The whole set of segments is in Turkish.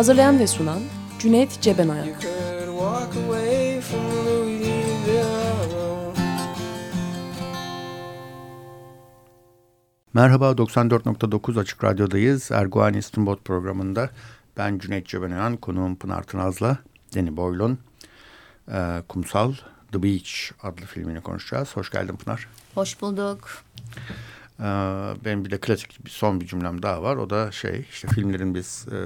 Hazırlayan ve sunan Cüneyt Cebenayak. Merhaba 94.9 Açık Radyo'dayız. Erguvan İstinbot programında ben Cüneyt Cebenayan, konuğum Pınar Tınaz'la Deni Boylon, e, Kumsal The Beach adlı filmini konuşacağız. Hoş geldin Pınar. Hoş bulduk. Ee, benim bir de klasik bir son bir cümlem daha var. O da şey işte filmlerin biz e,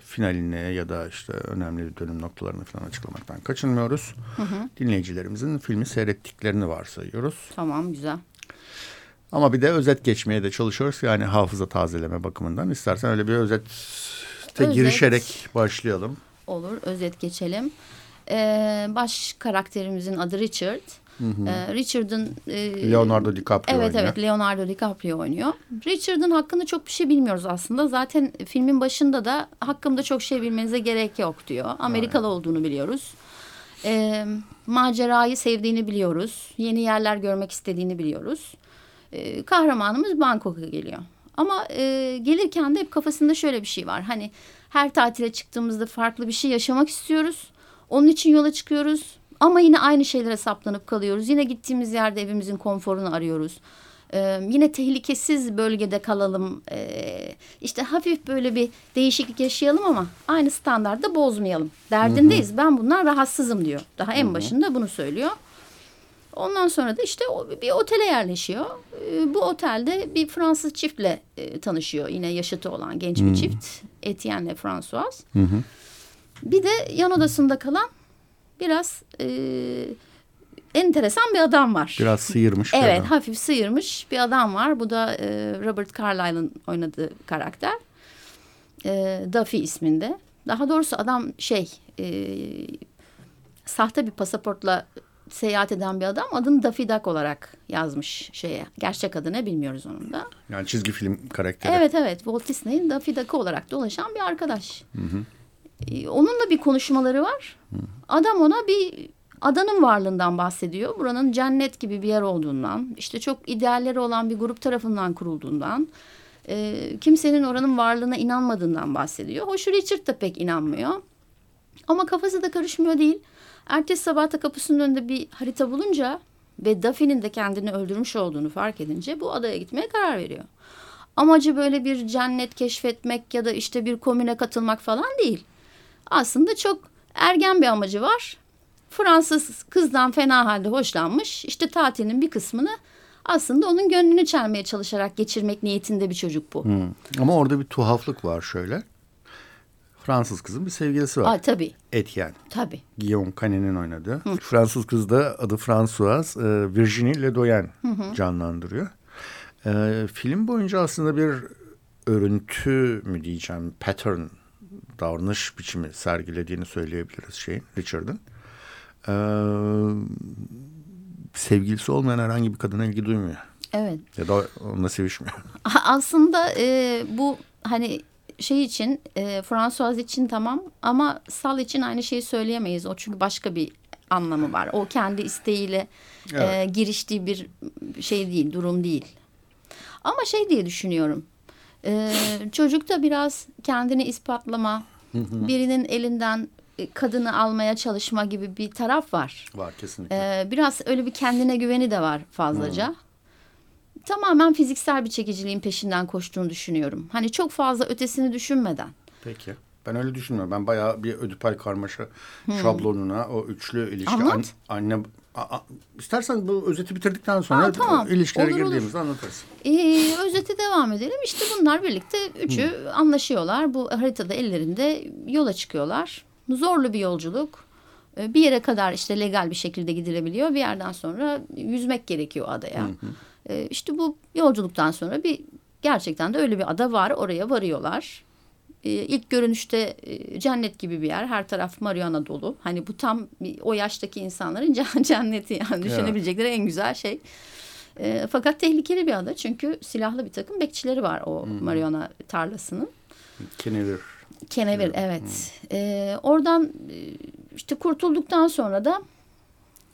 finalini ya da işte önemli dönüm noktalarını falan açıklamaktan kaçınmıyoruz. Hı hı. Dinleyicilerimizin filmi seyrettiklerini varsayıyoruz. Tamam güzel. Ama bir de özet geçmeye de çalışıyoruz. Yani hafıza tazeleme bakımından. İstersen öyle bir özete özet. girişerek başlayalım. Olur özet geçelim. Ee, baş karakterimizin adı Richard. Hı hı. Ee, Richard'ın... E, Leonardo DiCaprio evet, oynuyor. Evet Leonardo DiCaprio oynuyor. Richard'ın hakkında çok bir şey bilmiyoruz aslında. Zaten filmin başında da hakkımda çok şey bilmenize gerek yok diyor. Amerikalı Aynen. olduğunu biliyoruz. E, macerayı sevdiğini biliyoruz. Yeni yerler görmek istediğini biliyoruz. E, kahramanımız Bangkok'a geliyor. Ama e, gelirken de hep kafasında şöyle bir şey var. Hani her tatile çıktığımızda farklı bir şey yaşamak istiyoruz. Onun için yola çıkıyoruz ama yine aynı şeylere saplanıp kalıyoruz. Yine gittiğimiz yerde evimizin konforunu arıyoruz. Ee, yine tehlikesiz bölgede kalalım. Ee, işte hafif böyle bir değişiklik yaşayalım ama aynı standartta bozmayalım. Derdindeyiz. Hı hı. Ben bundan rahatsızım diyor. Daha en hı hı. başında bunu söylüyor. Ondan sonra da işte bir otele yerleşiyor. Ee, bu otelde bir Fransız çiftle e, tanışıyor. Yine yaşıtı olan genç bir çift. Etienne ile François. Hı hı. Bir de yan odasında kalan biraz e, enteresan bir adam var. Biraz sıyırmış. evet adam. hafif sıyırmış bir adam var. Bu da e, Robert Carlyle'ın oynadığı karakter. E, Duffy isminde. Daha doğrusu adam şey e, sahte bir pasaportla seyahat eden bir adam adını Daffy Duck olarak yazmış şeye. Gerçek adı ne bilmiyoruz onun da. Yani çizgi film karakteri. Evet evet Walt Disney'in Daffy Duck'ı olarak dolaşan bir arkadaş. Hı hı. Ee, onunla bir konuşmaları var. Adam ona bir adanın varlığından bahsediyor. Buranın cennet gibi bir yer olduğundan, işte çok idealleri olan bir grup tarafından kurulduğundan, e, kimsenin oranın varlığına inanmadığından bahsediyor. Hoş Richard da pek inanmıyor. Ama kafası da karışmıyor değil. Ertesi sabah da kapısının önünde bir harita bulunca ve Daffy'nin de kendini öldürmüş olduğunu fark edince bu adaya gitmeye karar veriyor. Amacı böyle bir cennet keşfetmek ya da işte bir komüne katılmak falan değil aslında çok ergen bir amacı var. Fransız kızdan fena halde hoşlanmış. İşte tatilin bir kısmını aslında onun gönlünü çelmeye çalışarak geçirmek niyetinde bir çocuk bu. Hmm. Ama orada bir tuhaflık var şöyle. Fransız kızın bir sevgilisi var. Aa, tabii. Etienne. Tabii. Guillaume Canet'in oynadığı. Hı. Fransız kız da adı Françoise e, Virginie Ledoyen hı hı. canlandırıyor. E, film boyunca aslında bir örüntü mü diyeceğim, pattern davranış biçimi sergilediğini söyleyebiliriz şeyin Richard'ın. Ee, sevgilisi olmayan herhangi bir kadına ilgi duymuyor. Evet. Ya da onunla sevişmiyor. Aslında e, bu hani şey için e, François için tamam ama Sal için aynı şeyi söyleyemeyiz. O çünkü başka bir anlamı var. O kendi isteğiyle e, evet. e, giriştiği bir şey değil, durum değil. Ama şey diye düşünüyorum. E, çocuk da biraz kendini ispatlama, birinin elinden e, kadını almaya çalışma gibi bir taraf var. Var kesinlikle. Ee, biraz öyle bir kendine güveni de var fazlaca. Hı. Tamamen fiziksel bir çekiciliğin peşinden koştuğunu düşünüyorum. Hani çok fazla ötesini düşünmeden. Peki. Ben öyle düşünmüyorum. Ben bayağı bir ödipal karmaşa hmm. şablonuna o üçlü ilişki. Anlat. An, anne a, istersen bu özeti bitirdikten sonra Aa, tamam. ilişkilere olur, girdiğimizde olur. anlatırsın. Ee, özeti devam edelim. İşte bunlar birlikte üçü hmm. anlaşıyorlar. Bu haritada ellerinde yola çıkıyorlar. Zorlu bir yolculuk. Ee, bir yere kadar işte legal bir şekilde gidilebiliyor. Bir yerden sonra yüzmek gerekiyor adaya. Hı Ee, işte bu yolculuktan sonra bir gerçekten de öyle bir ada var. Oraya varıyorlar e, ilk görünüşte e, cennet gibi bir yer. Her taraf marihuana dolu. Hani bu tam o yaştaki insanların cenneti yani düşünebilecekleri en güzel şey. E, fakat tehlikeli bir ada çünkü silahlı bir takım bekçileri var o hmm. marihuana tarlasının. Kenevir. Kenevir evet. Hmm. E, oradan işte kurtulduktan sonra da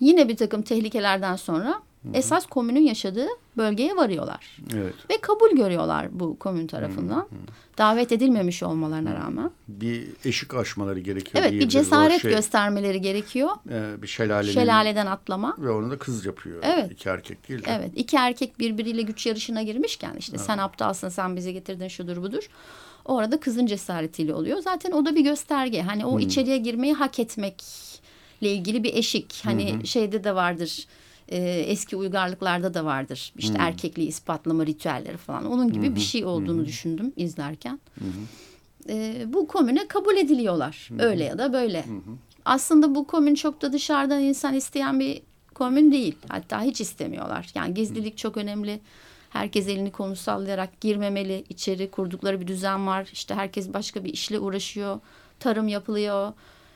yine bir takım tehlikelerden sonra Hı-hı. esas komünün yaşadığı bölgeye varıyorlar. Evet. Ve kabul görüyorlar bu komün tarafından. Hı-hı. Davet edilmemiş olmalarına rağmen. Bir eşik aşmaları gerekiyor. Evet bir cesaret şey, göstermeleri gerekiyor. E, bir şelalenin, şelaleden atlama. Ve onu da kız yapıyor. Evet. İki erkek değil de. Evet iki erkek birbiriyle güç yarışına girmişken işte evet. sen aptalsın sen bizi getirdin şudur budur. O arada kızın cesaretiyle oluyor. Zaten o da bir gösterge. Hani o hmm. içeriye girmeyi hak etmekle ilgili bir eşik. Hani hmm. şeyde de vardır e, eski uygarlıklarda da vardır. İşte hmm. erkekliği ispatlama ritüelleri falan. Onun gibi hmm. bir şey olduğunu hmm. düşündüm izlerken. Hmm. E, bu komüne kabul ediliyorlar. Hmm. Öyle ya da böyle. Hmm. Aslında bu komün çok da dışarıdan insan isteyen bir komün değil. Hatta hiç istemiyorlar. Yani gizlilik hmm. çok önemli. Herkes elini konu sallayarak girmemeli. İçeri kurdukları bir düzen var. İşte herkes başka bir işle uğraşıyor. Tarım yapılıyor.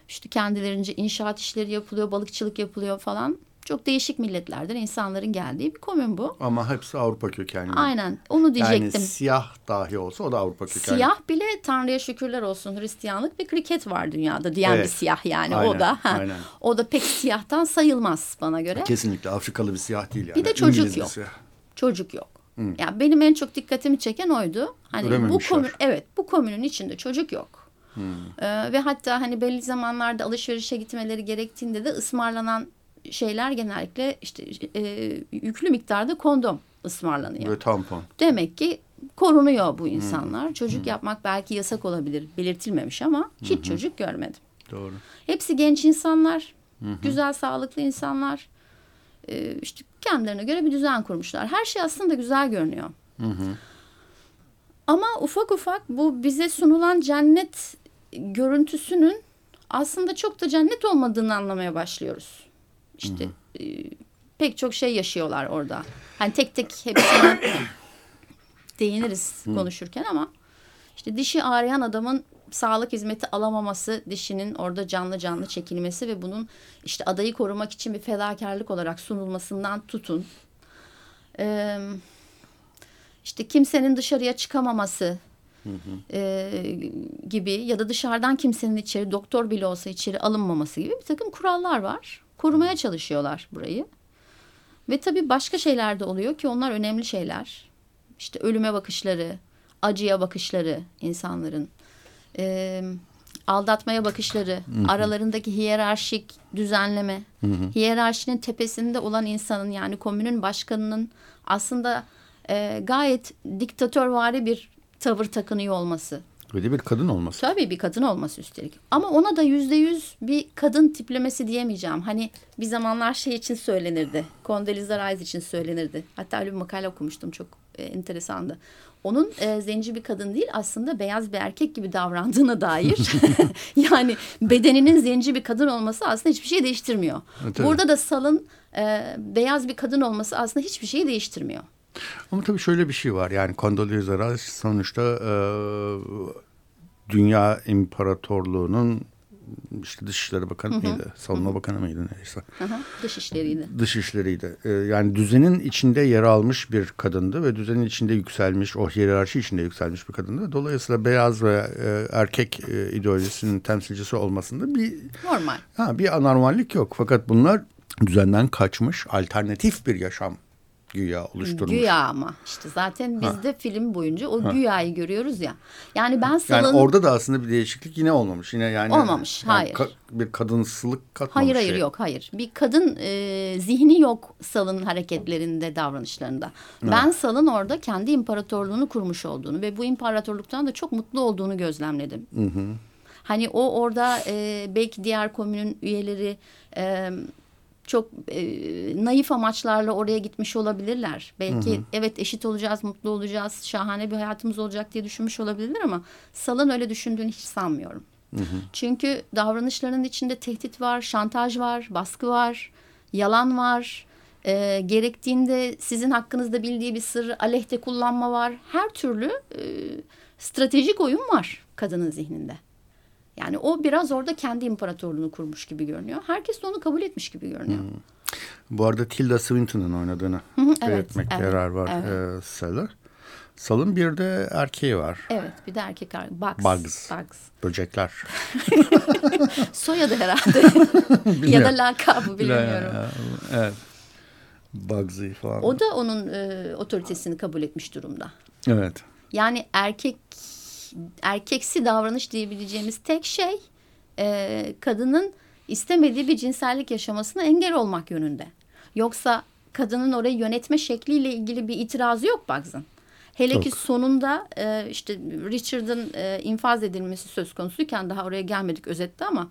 İşte kendilerince inşaat işleri yapılıyor, balıkçılık yapılıyor falan. Çok değişik milletlerden insanların geldiği bir komün bu. Ama hepsi Avrupa kökenli. Aynen onu diyecektim. Yani siyah dahi olsa o da Avrupa kökenli. Siyah bile Tanrı'ya şükürler olsun Hristiyanlık ve kriket var dünyada diyen evet. bir siyah yani aynen, o da. Aynen. O da pek siyahtan sayılmaz bana göre. Kesinlikle Afrikalı bir siyah değil yani. Bir de çocuk İngiliz yok. Çocuk yok. Hı. Yani benim en çok dikkatimi çeken oydu. Hani bu komün evet bu komünün içinde çocuk yok. Ee, ve hatta hani belli zamanlarda alışverişe gitmeleri gerektiğinde de ısmarlanan şeyler genellikle işte e, yüklü miktarda kondom ısmarlanıyor. Ve tampon. Demek ki korunuyor bu insanlar. Hmm. Çocuk hmm. yapmak belki yasak olabilir belirtilmemiş ama hiç hmm. çocuk görmedim. Doğru. Hepsi genç insanlar, hmm. güzel sağlıklı insanlar. Ee, işte kendilerine göre bir düzen kurmuşlar. Her şey aslında güzel görünüyor. Hmm. Ama ufak ufak bu bize sunulan cennet görüntüsünün aslında çok da cennet olmadığını anlamaya başlıyoruz. İşte e, pek çok şey yaşıyorlar orada. Hani tek tek hepsine değiniriz konuşurken ama işte dişi ağrıyan adamın sağlık hizmeti alamaması, dişinin orada canlı canlı çekilmesi ve bunun işte adayı korumak için bir fedakarlık olarak sunulmasından tutun. Ee, işte kimsenin dışarıya çıkamaması hı hı. E, gibi ya da dışarıdan kimsenin içeri doktor bile olsa içeri alınmaması gibi bir takım kurallar var korumaya çalışıyorlar burayı. Ve tabii başka şeyler de oluyor ki onlar önemli şeyler. İşte ölüme bakışları, acıya bakışları insanların, e, aldatmaya bakışları, hı hı. aralarındaki hiyerarşik düzenleme, hı hı. hiyerarşinin tepesinde olan insanın yani komünün başkanının aslında e, gayet diktatörvari bir tavır takınıyor olması. Ve de bir kadın olması. Tabii bir kadın olması üstelik. Ama ona da yüzde yüz bir kadın tiplemesi diyemeyeceğim. Hani bir zamanlar şey için söylenirdi. Condoleezza Rice için söylenirdi. Hatta öyle bir makale okumuştum çok e, enteresandı. Onun e, zenci bir kadın değil aslında beyaz bir erkek gibi davrandığına dair. yani bedeninin zenci bir kadın olması aslında hiçbir şey değiştirmiyor. Evet, Burada da Sal'ın e, beyaz bir kadın olması aslında hiçbir şeyi değiştirmiyor. Ama tabii şöyle bir şey var yani Condoleezza Rice sonuçta e, Dünya İmparatorluğu'nun işte Dışişleri Bakanı hı hı. mıydı? Savunma hı hı. Bakanı mıydı neyse. Hı hı. Dışişleriydi. Dışişleriydi. Ee, yani düzenin içinde yer almış bir kadındı ve düzenin içinde yükselmiş, o hiyerarşi içinde yükselmiş bir kadındı. Dolayısıyla beyaz ve e, erkek e, ideolojisinin temsilcisi olmasında bir normal. Ha, bir anormallik yok. Fakat bunlar düzenden kaçmış, alternatif bir yaşam güya oluşturmuş. Güya ama işte zaten biz ha. de film boyunca o ha. güyayı görüyoruz ya. Yani ben salın... Yani orada da aslında bir değişiklik yine olmamış. Yine yani olmamış. Yani hayır. Ka bir kadınsılık katmamış. Hayır hayır şey. yok hayır. Bir kadın e, zihni yok salın hareketlerinde davranışlarında. Ha. Ben salın orada kendi imparatorluğunu kurmuş olduğunu ve bu imparatorluktan da çok mutlu olduğunu gözlemledim. Hı hı. Hani o orada e, belki diğer komünün üyeleri e, çok e, naif amaçlarla oraya gitmiş olabilirler. Belki hı hı. evet eşit olacağız, mutlu olacağız, şahane bir hayatımız olacak diye düşünmüş olabilirler ama Sal'ın öyle düşündüğünü hiç sanmıyorum. Hı hı. Çünkü davranışlarının içinde tehdit var, şantaj var, baskı var, yalan var E, gerektiğinde sizin hakkınızda bildiği bir sırrı aleyhte kullanma var. Her türlü e, stratejik oyun var kadının zihninde. Yani o biraz orada kendi imparatorluğunu kurmuş gibi görünüyor. Herkes de onu kabul etmiş gibi görünüyor. Hmm. Bu arada Tilda Swinton'ın oynadığını evet, belirtmekte evet, yarar var evet. e, Salı. Salın bir de erkeği var. Evet bir de erkek var. Bugs. Bugs. Bugs. Böcekler. Soyadı herhalde. ya da lakabı bilmiyorum. Evet. Bugsy falan. O da onun e, otoritesini kabul etmiş durumda. Evet. Yani erkek erkeksi davranış diyebileceğimiz tek şey e, kadının istemediği bir cinsellik yaşamasına engel olmak yönünde. Yoksa kadının orayı yönetme şekliyle ilgili bir itirazı yok Bugs'ın. Hele ki sonunda e, işte Richard'ın e, infaz edilmesi söz konusuyken daha oraya gelmedik özette ama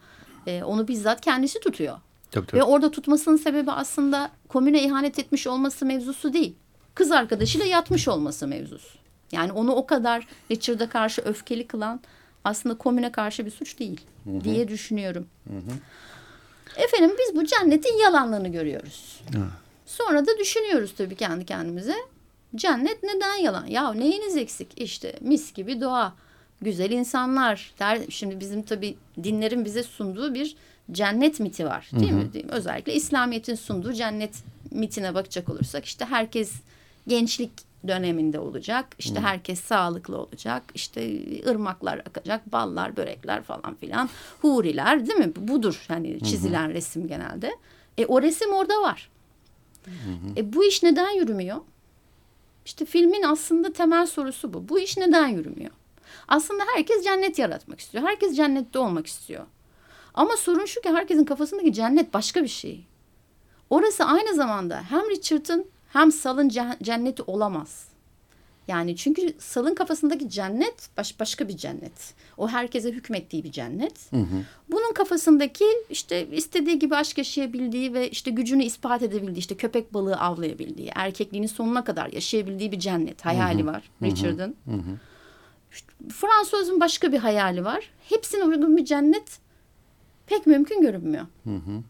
e, onu bizzat kendisi tutuyor. Tabii, tabii. Ve orada tutmasının sebebi aslında komüne ihanet etmiş olması mevzusu değil. Kız arkadaşıyla yatmış olması mevzusu. Yani onu o kadar Richard'a karşı öfkeli kılan aslında komüne karşı bir suç değil hı hı. diye düşünüyorum. Hı hı. Efendim biz bu cennetin yalanlarını görüyoruz. Hı. Sonra da düşünüyoruz tabii kendi kendimize. Cennet neden yalan? Ya neyiniz eksik? İşte mis gibi doğa, güzel insanlar. Der, şimdi bizim tabii dinlerin bize sunduğu bir cennet miti var değil hı hı. mi? Değil mi? Özellikle İslamiyet'in sunduğu cennet mitine bakacak olursak işte herkes gençlik döneminde olacak. İşte hmm. herkes sağlıklı olacak. İşte ırmaklar akacak, ballar, börekler falan filan. Huriler değil mi? Budur hani çizilen hmm. resim genelde. E o resim orada var. Hmm. E bu iş neden yürümüyor? İşte filmin aslında temel sorusu bu. Bu iş neden yürümüyor? Aslında herkes cennet yaratmak istiyor. Herkes cennette olmak istiyor. Ama sorun şu ki herkesin kafasındaki cennet başka bir şey. Orası aynı zamanda hem Richard'ın hem Sal'ın cenneti olamaz. Yani çünkü Sal'ın kafasındaki cennet baş, başka bir cennet. O herkese hükmettiği bir cennet. Hı hı. Bunun kafasındaki işte istediği gibi aşk yaşayabildiği ve işte gücünü ispat edebildiği, işte köpek balığı avlayabildiği, erkekliğinin sonuna kadar yaşayabildiği bir cennet hayali hı hı. var Richard'ın. İşte Fransız'ın başka bir hayali var. Hepsine uygun bir cennet pek mümkün görünmüyor. Hı hı.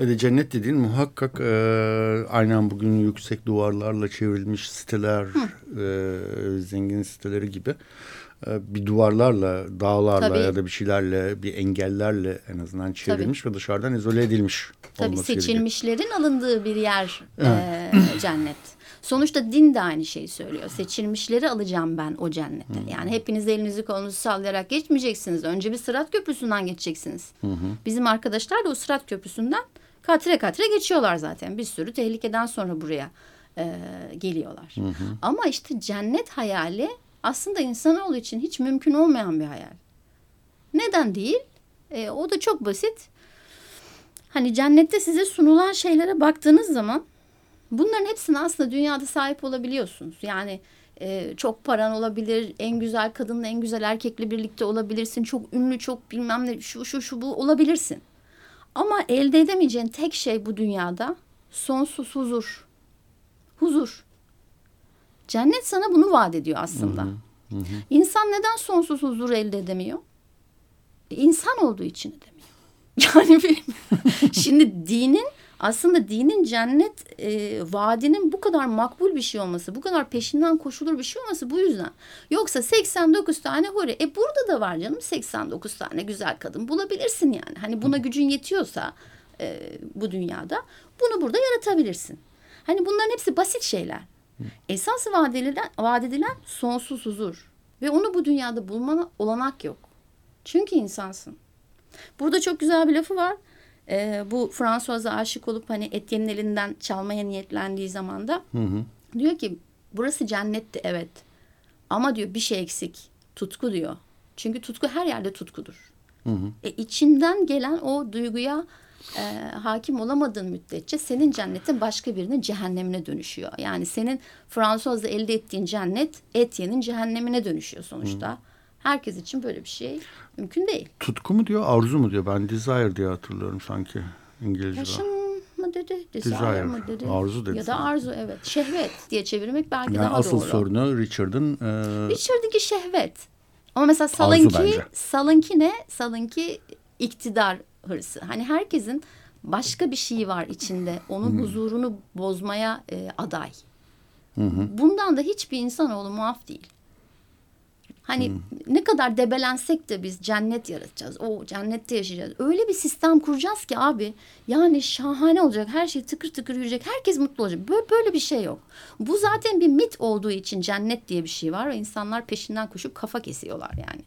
Ve cennet dediğin muhakkak e, aynen bugün yüksek duvarlarla çevrilmiş siteler, e, zengin siteleri gibi e, bir duvarlarla, dağlarla Tabii. ya da bir şeylerle, bir engellerle en azından çevrilmiş Tabii. ve dışarıdan izole edilmiş. Tabii seçilmişlerin gerekiyor. alındığı bir yer e, cennet. Sonuçta din de aynı şeyi söylüyor. Seçilmişleri alacağım ben o cennete. Hı. Yani hepiniz elinizi kolunuzu sallayarak geçmeyeceksiniz. Önce bir sırat köprüsünden geçeceksiniz. Hı hı. Bizim arkadaşlar da o sırat köprüsünden katire katire geçiyorlar zaten. Bir sürü tehlikeden sonra buraya e, geliyorlar. Hı hı. Ama işte cennet hayali aslında insanoğlu için hiç mümkün olmayan bir hayal. Neden değil? E, o da çok basit. Hani cennette size sunulan şeylere baktığınız zaman Bunların hepsine aslında dünyada sahip olabiliyorsunuz. Yani e, çok paran olabilir, en güzel kadınla en güzel erkekle birlikte olabilirsin. Çok ünlü, çok bilmem ne şu şu şu bu olabilirsin. Ama elde edemeyeceğin tek şey bu dünyada sonsuz huzur. Huzur. Cennet sana bunu vaat ediyor aslında. Hı hı, hı. İnsan neden sonsuz huzur elde edemiyor? İnsan olduğu için edemiyor. Yani şimdi dinin aslında dinin cennet e, vaadinin bu kadar makbul bir şey olması, bu kadar peşinden koşulur bir şey olması bu yüzden. Yoksa 89 tane huri. E burada da var canım 89 tane güzel kadın bulabilirsin yani. Hani buna gücün yetiyorsa e, bu dünyada bunu burada yaratabilirsin. Hani bunların hepsi basit şeyler. Esas vaat edilen, vaat edilen sonsuz huzur. Ve onu bu dünyada bulmana olanak yok. Çünkü insansın. Burada çok güzel bir lafı var e, bu François'a aşık olup hani Etienne'in elinden çalmaya niyetlendiği zaman da hı hı. diyor ki burası cennetti evet ama diyor bir şey eksik tutku diyor. Çünkü tutku her yerde tutkudur. Hı hı. E, içinden gelen o duyguya e, hakim olamadığın müddetçe senin cennetin başka birinin cehennemine dönüşüyor. Yani senin Fransız'da elde ettiğin cennet Etienne'in cehennemine dönüşüyor sonuçta. Hı. Herkes için böyle bir şey mümkün değil. Tutku mu diyor, arzu mu diyor? Ben desire diye hatırlıyorum sanki İngilizce'de. Yaşam mı dedi, desire, desire mı dedi. Arzu dedi. Ya da arzu evet. Şehvet diye çevirmek belki yani daha asıl doğru. Asıl sorunu Richard'ın... E... Richard'ınki şehvet. Ama mesela Salınki, Salınki ne? Salınki iktidar hırsı. Hani herkesin başka bir şey var içinde. Onun huzurunu bozmaya e, aday. Bundan da hiçbir insanoğlu muaf değil. Hani ne kadar debelensek de biz cennet yaratacağız. O cennette yaşayacağız. Öyle bir sistem kuracağız ki abi. Yani şahane olacak. Her şey tıkır tıkır yürüyecek. Herkes mutlu olacak. Böyle, böyle bir şey yok. Bu zaten bir mit olduğu için cennet diye bir şey var ve insanlar peşinden koşup kafa kesiyorlar yani.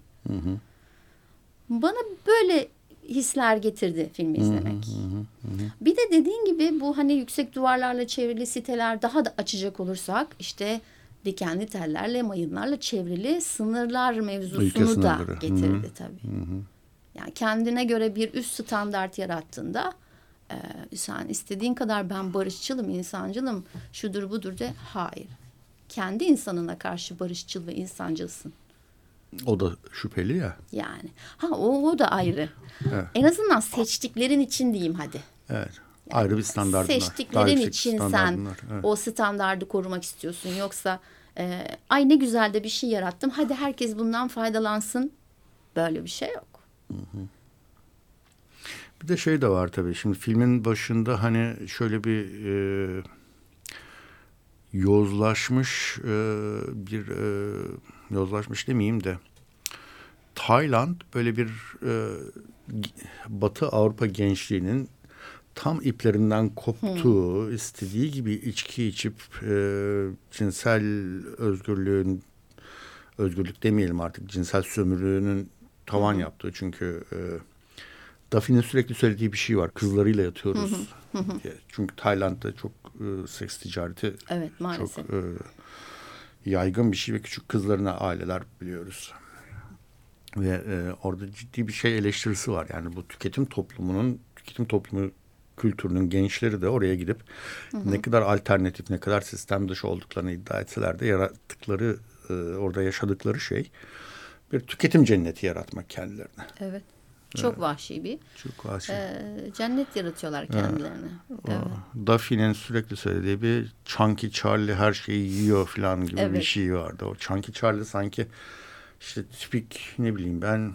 Bana böyle hisler getirdi filmi izlemek. Bir de dediğin gibi bu hani yüksek duvarlarla çevrili siteler daha da açacak olursak işte dikenli tellerle, mayınlarla çevrili sınırlar Ülke mevzusunu da getirdi tabii. Yani kendine göre bir üst standart yarattığında e, sen istediğin kadar ben barışçılım, insancılım, şudur budur de hayır. Kendi insanına karşı barışçıl ve insancılsın. O da şüpheli ya. Yani. Ha o, o da ayrı. Evet. En azından seçtiklerin için diyeyim hadi. Evet. Ayrı bir standart var. Seçtiklerin için sen var. Evet. o standardı korumak istiyorsun. Yoksa e, ay ne güzel de bir şey yarattım. Hadi herkes bundan faydalansın. Böyle bir şey yok. Bir de şey de var tabii. Şimdi filmin başında hani şöyle bir e, yozlaşmış e, bir e, yozlaşmış demeyeyim de Tayland böyle bir e, Batı Avrupa gençliğinin tam iplerinden koptuğu, istediği gibi içki içip e, cinsel özgürlüğün özgürlük demeyelim artık cinsel sömürünün tavan yaptığı çünkü e, Daphne'nin sürekli söylediği bir şey var. Kızlarıyla yatıyoruz diye. Çünkü Tayland'da çok e, seks ticareti Evet maalesef. çok e, yaygın bir şey ve küçük kızlarına aileler biliyoruz. Ve e, orada ciddi bir şey eleştirisi var. Yani bu tüketim toplumunun, tüketim toplumu kültürünün gençleri de oraya gidip ne kadar alternatif, ne kadar sistem dışı olduklarını iddia etseler de yarattıkları, e, orada yaşadıkları şey bir tüketim cenneti yaratmak kendilerine. Evet. Çok vahşi bir Çok vahşi. e, cennet yaratıyorlar kendilerine. Evet. Daphne'nin sürekli söylediği bir Chunky Charlie her şeyi yiyor falan gibi bir Evet. şey vardı. O Chunky Charlie sanki işte tipik ne bileyim ben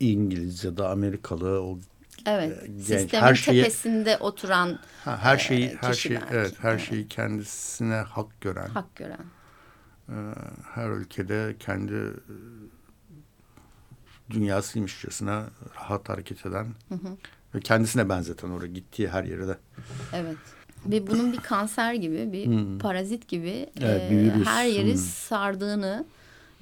İngiliz ya da Amerikalı o Evet. e, genç, Sistemin her şeyi- tepesinde oturan ha, her şeyi e, her şey kişiler. evet her Evet. şeyi kendisine hak gören hak gören. e, her ülkede kendi e, dünyasıymışçasına rahat hareket eden ve kendisine benzeten oraya gittiği her yere de Evet. Ve bunun bir kanser gibi, bir parazit gibi Hmm. Evet, e, her yeri Hmm. sardığını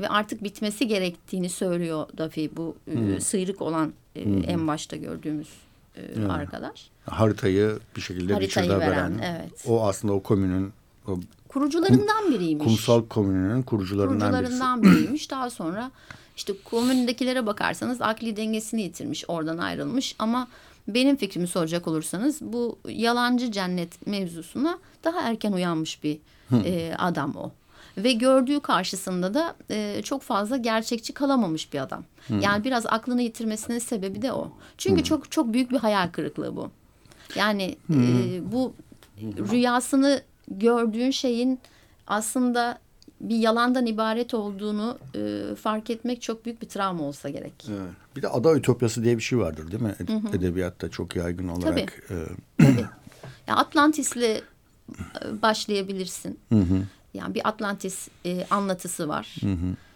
ve artık bitmesi gerektiğini söylüyor Dafi bu Hmm. sıyrık olan e, en başta gördüğümüz e, arkadaş. haritayı bir şekilde Haritayı Richard'a veren, veren, evet. o aslında o komünün o Kurucularından biriymiş. kumsal komününün kurucularından, kurucularından biriymiş. Daha sonra işte komündekilere bakarsanız akli dengesini yitirmiş, oradan ayrılmış ama benim fikrimi soracak olursanız bu yalancı cennet mevzusuna daha erken uyanmış bir e, adam o. Ve gördüğü karşısında da e, çok fazla gerçekçi kalamamış bir adam. Yani biraz aklını yitirmesinin sebebi de o. Çünkü çok çok büyük bir hayal kırıklığı bu. Yani e, bu rüyasını gördüğün şeyin aslında bir yalandan ibaret olduğunu e, fark etmek çok büyük bir travma olsa gerek. Evet. Bir de ada ütopyası diye bir şey vardır değil mi? Ed- Edebiyatta çok yaygın olarak. e, Tabii. Ya Atlantis'le e, başlayabilirsin. Yani bir Atlantis e, anlatısı var.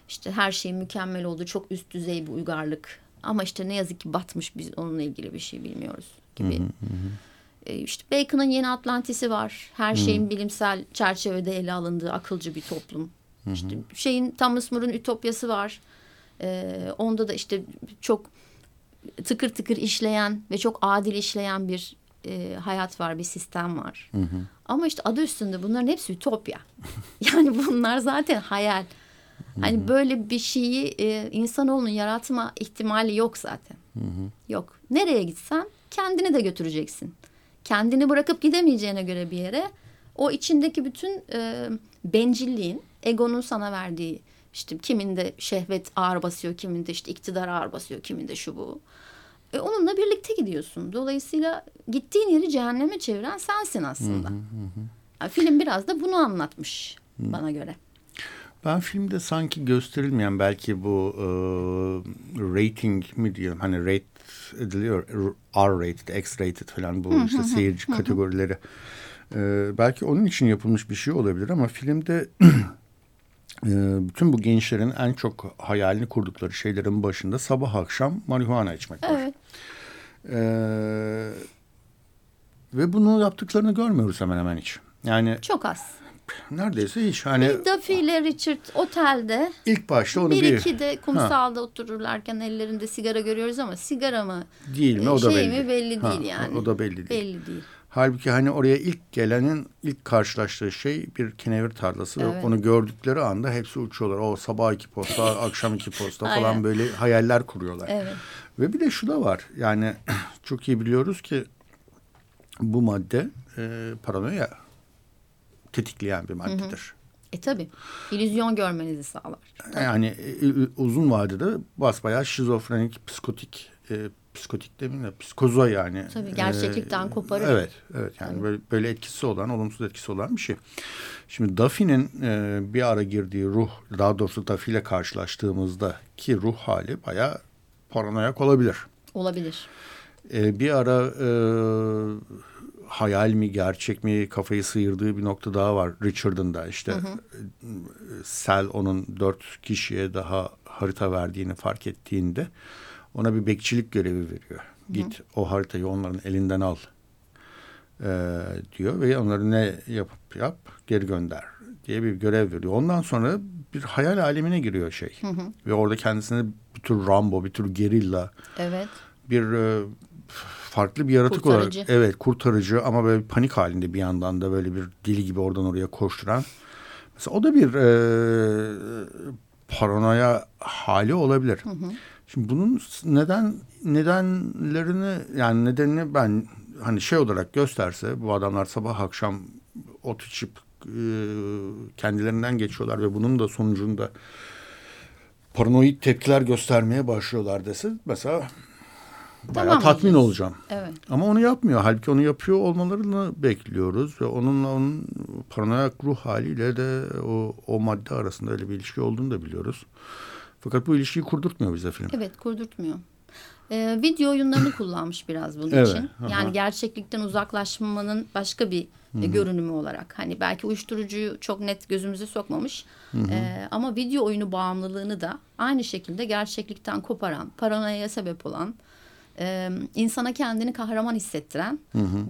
İşte her şey mükemmel oldu. Çok üst düzey bir uygarlık. Ama işte ne yazık ki batmış biz onunla ilgili bir şey bilmiyoruz gibi. E, işte Bacon'ın yeni Atlantis'i var. Her şeyin bilimsel çerçevede ele alındığı akılcı bir toplum. İşte şeyin Thomas More'un Ütopyası var. E, onda da işte çok tıkır tıkır işleyen ve çok adil işleyen bir e, hayat var, bir sistem var. Ama işte adı üstünde bunların hepsi ütopya. yani bunlar zaten hayal. Hani böyle bir şeyi e, insanoğlunun yaratma ihtimali yok zaten. Yok. Nereye gitsen kendini de götüreceksin. Kendini bırakıp gidemeyeceğine göre bir yere o içindeki bütün e, bencilliğin, egonun sana verdiği işte kiminde şehvet ağır basıyor, kiminde işte iktidar ağır basıyor, kiminde şu bu. E, onunla birlikte gidiyorsun. Dolayısıyla gittiğin yeri cehenneme çeviren sensin aslında. Yani film biraz da bunu anlatmış bana göre. Ben filmde sanki gösterilmeyen belki bu e, rating mi diyelim hani rate ediliyor R-rated, X-rated falan bu işte seyirci kategorileri. E, belki onun için yapılmış bir şey olabilir ama filmde e, bütün bu gençlerin en çok hayalini kurdukları şeylerin başında sabah akşam marihuana içmek var. Evet. E, ve bunu yaptıklarını görmüyoruz hemen hemen hiç. Yani Çok az. neredeyse hiç. Hani Duffy ile Richard otelde ilk başta onu bir, bir, iki de kumsalda otururlarken ellerinde sigara görüyoruz ama sigara mı değil mi o da şey belli. mi belli Ha, değil yani. O da belli değil. Belli değil. Halbuki hani oraya ilk gelenin ilk karşılaştığı şey bir kenevir tarlası. ve Evet. Onu gördükleri anda hepsi uçuyorlar. O sabah iki posta, akşam iki posta falan böyle hayaller kuruyorlar. Evet. Ve bir de şu da var. Yani çok iyi biliyoruz ki bu madde e, paranoya tetikleyen bir maddedir. E tabi. İllüzyon görmenizi sağlar. Yani e, e, uzun vadede basbayağı şizofrenik, psikotik, e, psikotik demeyeyim de psikoza yani. Tabii, gerçeklikten E, koparır. Evet, evet yani böyle, böyle etkisi olan, olumsuz etkisi olan bir şey. Şimdi Duffy'nin e, bir ara girdiği ruh, daha doğrusu Duffy ile karşılaştığımızda ki ruh hali bayağı paranoyak olabilir. Olabilir. E, bir ara e, hayal mi gerçek mi kafayı sıyırdığı bir nokta daha var Richard'ın da işte e, Sel onun dört kişiye daha harita verdiğini fark ettiğinde ona bir bekçilik görevi veriyor. Git o haritayı onların elinden al e, diyor ve onları ne yapıp yap geri gönder diye bir görev veriyor. Ondan sonra bir hayal alemine giriyor şey ve orada kendisine bir tür Rambo bir tür gerilla Evet. bir e, farklı bir yaratık Kurtarıcı. olarak evet kurtarıcı ama böyle bir panik halinde bir yandan da böyle bir deli gibi oradan oraya koşturan mesela o da bir e, paranoya hali olabilir. Şimdi bunun neden nedenlerini yani nedenini ben hani şey olarak gösterse bu adamlar sabah akşam ot içip e, kendilerinden geçiyorlar ve bunun da sonucunda paranoid tepkiler göstermeye başlıyorlar dese mesela bayağı Tamam tatmin diyeceğiz. olacağım. Evet. Ama onu yapmıyor. Halbuki onu yapıyor olmalarını bekliyoruz ve onunla onun paranoyak ruh haliyle de o, o madde arasında öyle bir ilişki olduğunu da biliyoruz. Fakat bu ilişkiyi kurdurtmuyor bize film. Evet kurdurtmuyor. Ee, video oyunlarını kullanmış biraz bunun Evet, için. aha. Yani gerçeklikten uzaklaşmanın başka bir e, görünümü olarak. Hani belki uyuşturucuyu çok net gözümüze sokmamış. Ee, ama video oyunu bağımlılığını da aynı şekilde gerçeklikten koparan, paranoyaya sebep olan, e, insana kendini kahraman hissettiren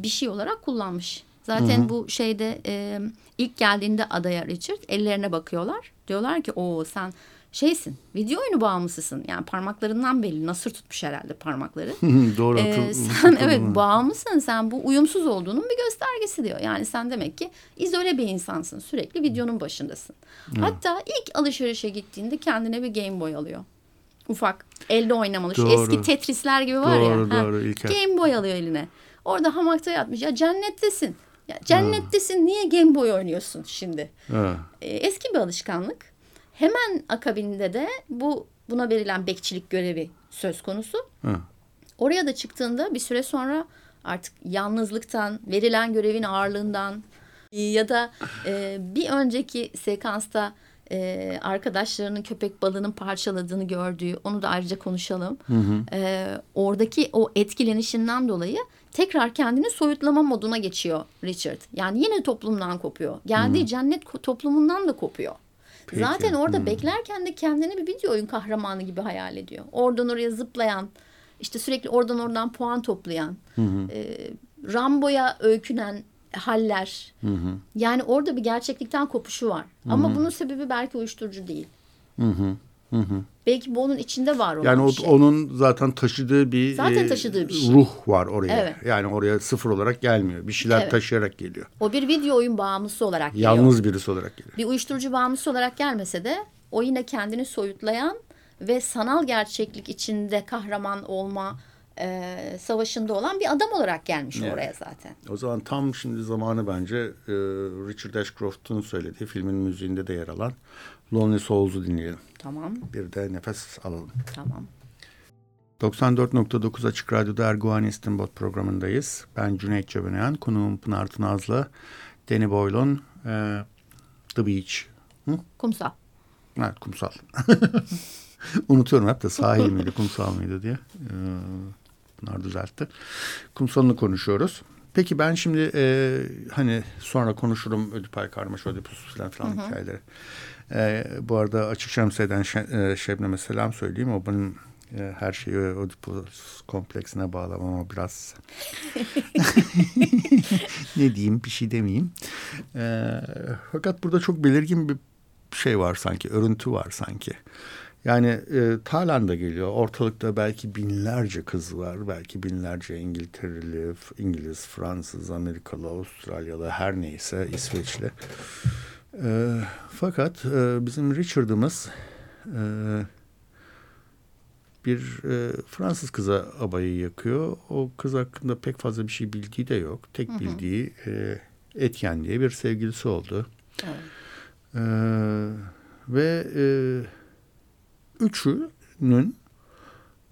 bir şey olarak kullanmış. Zaten bu şeyde e, ilk geldiğinde adaya Richard ellerine bakıyorlar. Diyorlar ki o sen şeysin video oyunu bağımlısısın. Yani parmaklarından belli. Nasır tutmuş herhalde parmakları. Doğru. Ee, sen evet bağımlısın sen bu uyumsuz olduğunun bir göstergesi diyor. Yani sen demek ki izole bir insansın sürekli videonun başındasın. Hatta ilk alışverişe gittiğinde kendine bir Game Boy alıyor. Ufak elde oynamalı şu Doğru. eski Tetris'ler gibi var Doğru, ya. ha, doğru, İlker. Game Boy alıyor eline. Orada hamakta yatmış ya cennettesin. Ya cennettesin niye Game Boy oynuyorsun şimdi? Ha. E, eski bir alışkanlık. Hemen akabinde de bu buna verilen bekçilik görevi söz konusu. Ha. Oraya da çıktığında bir süre sonra artık yalnızlıktan, verilen görevin ağırlığından ya da e, bir önceki sekansta e, arkadaşlarının köpek balığının parçaladığını gördüğü, onu da ayrıca konuşalım. E, oradaki o etkilenişinden dolayı tekrar kendini soyutlama moduna geçiyor Richard. Yani yine toplumdan kopuyor. Geldiği cennet ko- toplumundan da kopuyor. Peki. Zaten orada beklerken de kendini bir video oyun kahramanı gibi hayal ediyor. Oradan oraya zıplayan, işte sürekli oradan oradan puan toplayan, e, Rambo'ya öykünen haller. Yani orada bir gerçeklikten kopuşu var. Ama bunun sebebi belki uyuşturucu değil. Belki bu onun içinde var olan Yani o, bir şey. onun zaten taşıdığı bir e, Zaten taşıdığı bir şey. ruh var oraya. Evet. Yani oraya sıfır olarak gelmiyor. Bir şeyler Evet. taşıyarak geliyor. O bir video oyun bağımlısı olarak geliyor. Yalnız birisi olarak geliyor. bir uyuşturucu bağımlısı olarak gelmese de o yine kendini soyutlayan ve sanal gerçeklik içinde kahraman olma e, savaşında olan bir adam olarak gelmiş Evet. oraya zaten. O zaman tam şimdi zamanı bence e, Richard Ashcroft'un söylediği filmin müziğinde de yer alan Lonely Souls'u dinleyelim. Tamam, Bir de nefes alalım. tamam. 94.9 Açık Radyo'da Erguvan İstinbot programındayız. Ben Cüneyt Cebenayan, konuğum Pınar Tınaz'la Danny Boyle'un e, The Beach. Hı? Kumsal. Evet kumsal. Unutuyorum hep de sahil miydi kumsal mıydı diye. Ee, bunlar düzeltti. Kumsalını konuşuyoruz. Peki ben şimdi e, hani sonra konuşurum Ödipay Karmaş, Ödipus falan filan hikayeleri. E, bu arada Açık Şemsiye'den Şe, e, Şebnem'e selam söyleyeyim. O benim e, her şeyi Oedipus kompleksine bağlamama biraz ne diyeyim bir şey demeyeyim. E, fakat burada çok belirgin bir şey var sanki, örüntü var sanki. Yani e, Tayland'a geliyor. Ortalıkta belki binlerce kız var. Belki binlerce İngiltereli, İngiliz, Fransız, Amerikalı, Avustralyalı her neyse İsveçli. E, fakat e, bizim Richard'ımız e, bir e, Fransız kıza abayı yakıyor. O kız hakkında pek fazla bir şey bildiği de yok. Tek hı hı. bildiği e, Etyen diye bir sevgilisi oldu. Evet. E, ve e, üçünün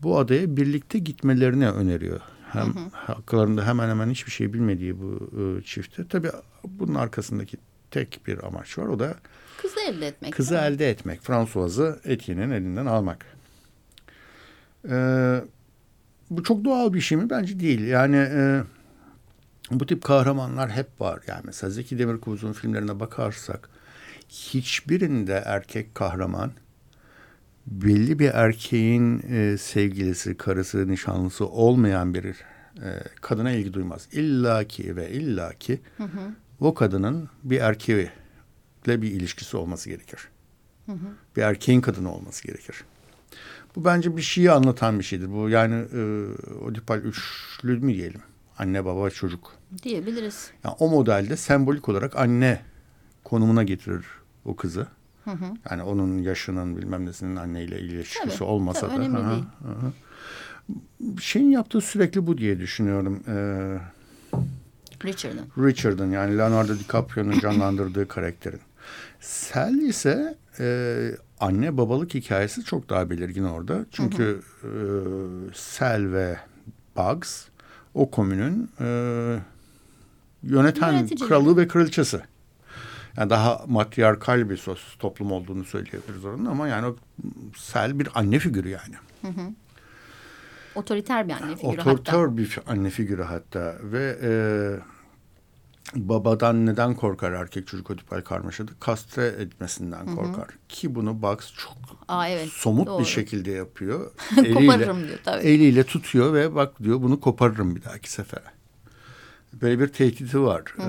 bu adaya birlikte gitmelerini öneriyor. Hem hı hı. haklarında hemen hemen hiçbir şey bilmediği bu e, çifte. Tabii bunun arkasındaki tek bir amaç var. O da kızı elde etmek. Kızı elde etmek. François'ı Etienne'in elinden almak. Ee, bu çok doğal bir şey mi? Bence değil. Yani e, bu tip kahramanlar hep var. Yani mesela Zeki Demirkubuz'un filmlerine bakarsak hiçbirinde erkek kahraman belli bir erkeğin e, sevgilisi, karısı, nişanlısı olmayan bir e, kadına ilgi duymaz. İlla ki ve illa ki hı hı. O kadının bir erkeğiyle bir ilişkisi olması gerekir. Hı hı. Bir erkeğin kadını olması gerekir. Bu bence bir şeyi anlatan bir şeydir. Bu yani e, Oedipal üçlü mü diyelim? Anne, baba, çocuk. Diyebiliriz. Yani o modelde sembolik olarak anne konumuna getirir o kızı. Hı hı. Yani onun yaşının bilmem nesinin anneyle ilişkisi tabii, olmasa tabii, da. Önemli hı, değil. Hı. Şeyin yaptığı sürekli bu diye düşünüyorum. Ee, Richard'ın. Richard'ın yani Leonardo DiCaprio'nun canlandırdığı karakterin. Sel ise e, anne babalık hikayesi çok daha belirgin orada. Çünkü hı hı. E, Sel ve Bugs o komünün e, yöneten kralı ve kraliçesi. Yani daha matriarkal bir sos toplum olduğunu söyleyebiliriz oranın ama yani o Sel bir anne figürü yani. Hı hı. Otoriter bir anne figürü Otoriter hatta. Otoriter bir anne figürü hatta ve e, babadan neden korkar erkek çocuk ödipal karmaşada? Kastre etmesinden Hı-hı. korkar. Ki bunu Bugs çok Aa, evet, somut doğru. bir şekilde yapıyor. eliyle, koparırım diyor tabii. Eliyle tutuyor ve bak diyor bunu koparırım bir dahaki sefere. Böyle bir tehdidi var e,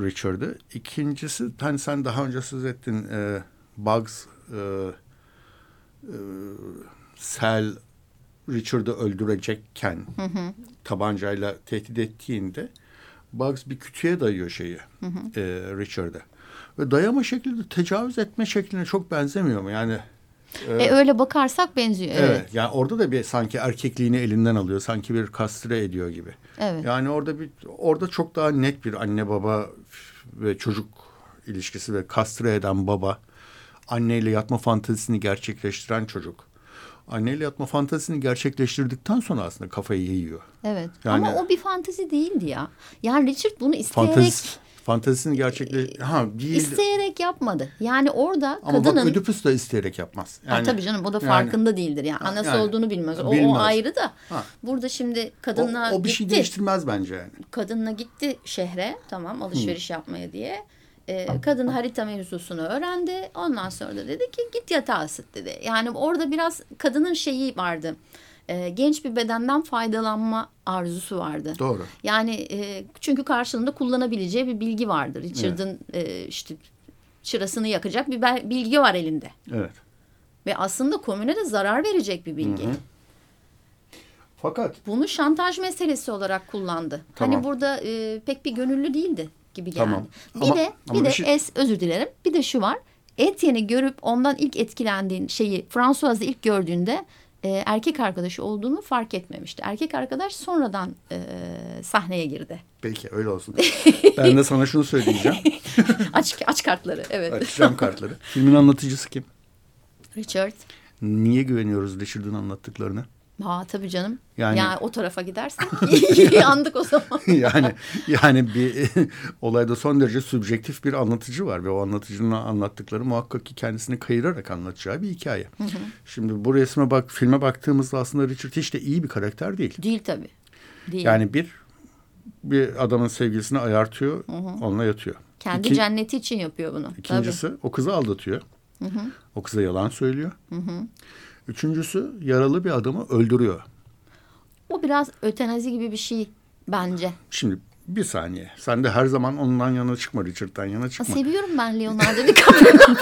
Richard'ı. İkincisi hani sen daha önce söz ettin e, Bugs e, e, Sel Richard'ı öldürecekken hı hı. tabancayla tehdit ettiğinde Bugs bir kütüğe dayıyor şeyi hı hı. E, Richard'a. Ve dayama şekli de tecavüz etme şekline çok benzemiyor mu? Yani e, e, öyle bakarsak benziyor. Evet. evet. Yani orada da bir sanki erkekliğini elinden alıyor. Sanki bir kastre ediyor gibi. Evet. Yani orada bir orada çok daha net bir anne baba ve çocuk ilişkisi ve kastre eden baba, anneyle yatma fantezisini gerçekleştiren çocuk anneyle yatma fantazisini gerçekleştirdikten sonra aslında kafayı yiyor. Evet yani, ama o bir fantezi değildi ya. Yani Richard bunu isteyerek... Fantezi, fantezisini gerçekleş... Ha, değil. İsteyerek yapmadı. Yani orada ama kadının... Ama bak Ödipus da isteyerek yapmaz. Yani, ha, tabii canım o da farkında yani, değildir. Yani anası yani, olduğunu bilmez. O, bilmez. o ayrı da. Ha. Burada şimdi kadınla o, o bir şey gitti. şey değiştirmez bence yani. Kadınla gitti şehre tamam alışveriş Hı. yapmaya diye e, kadın harita mevzusunu öğrendi. Ondan sonra da dedi ki git yatağa ısıt dedi. Yani orada biraz kadının şeyi vardı. E, genç bir bedenden faydalanma arzusu vardı. Doğru. Yani e, çünkü karşılığında kullanabileceği bir bilgi vardır. Richard'ın evet. e, işte çırasını yakacak bir bilgi var elinde. Evet. Ve aslında komüne de zarar verecek bir bilgi. Hı hı. Fakat bunu şantaj meselesi olarak kullandı. Tamam. Hani burada e, pek bir gönüllü değildi gibi geldi. Tamam. Bir ama, de bir de şey... es özür dilerim. Bir de şu var. Etienne'i görüp ondan ilk etkilendiğin şeyi François'ı ilk gördüğünde e, erkek arkadaşı olduğunu fark etmemişti. Erkek arkadaş sonradan e, sahneye girdi. Peki öyle olsun. ben de sana şunu söyleyeceğim. aç, aç kartları evet. Açacağım kartları. Filmin anlatıcısı kim? Richard. Niye güveniyoruz Richard'ın anlattıklarına? Ha tabii canım. Yani, yani o tarafa gidersek yandık o zaman. yani yani bir olayda son derece subjektif bir anlatıcı var ve o anlatıcının anlattıkları muhakkak ki kendisini kayırarak anlatacağı bir hikaye. Hı hı. Şimdi bu resme bak filme baktığımızda aslında Richard hiç de iyi bir karakter değil. Değil tabii. Değil. Yani bir bir adamın sevgilisini ayartıyor, hı hı. onunla yatıyor. Kendi İki, cenneti için yapıyor bunu. İkincisi tabii. o kızı aldatıyor. Hı hı. O kıza yalan söylüyor. Hı hı. Üçüncüsü yaralı bir adamı öldürüyor. O biraz ötenazi gibi bir şey bence. Şimdi bir saniye. Sen de her zaman ondan yana çıkma Richard'dan yana çıkma. Seviyorum ben Leonardo DiCaprio.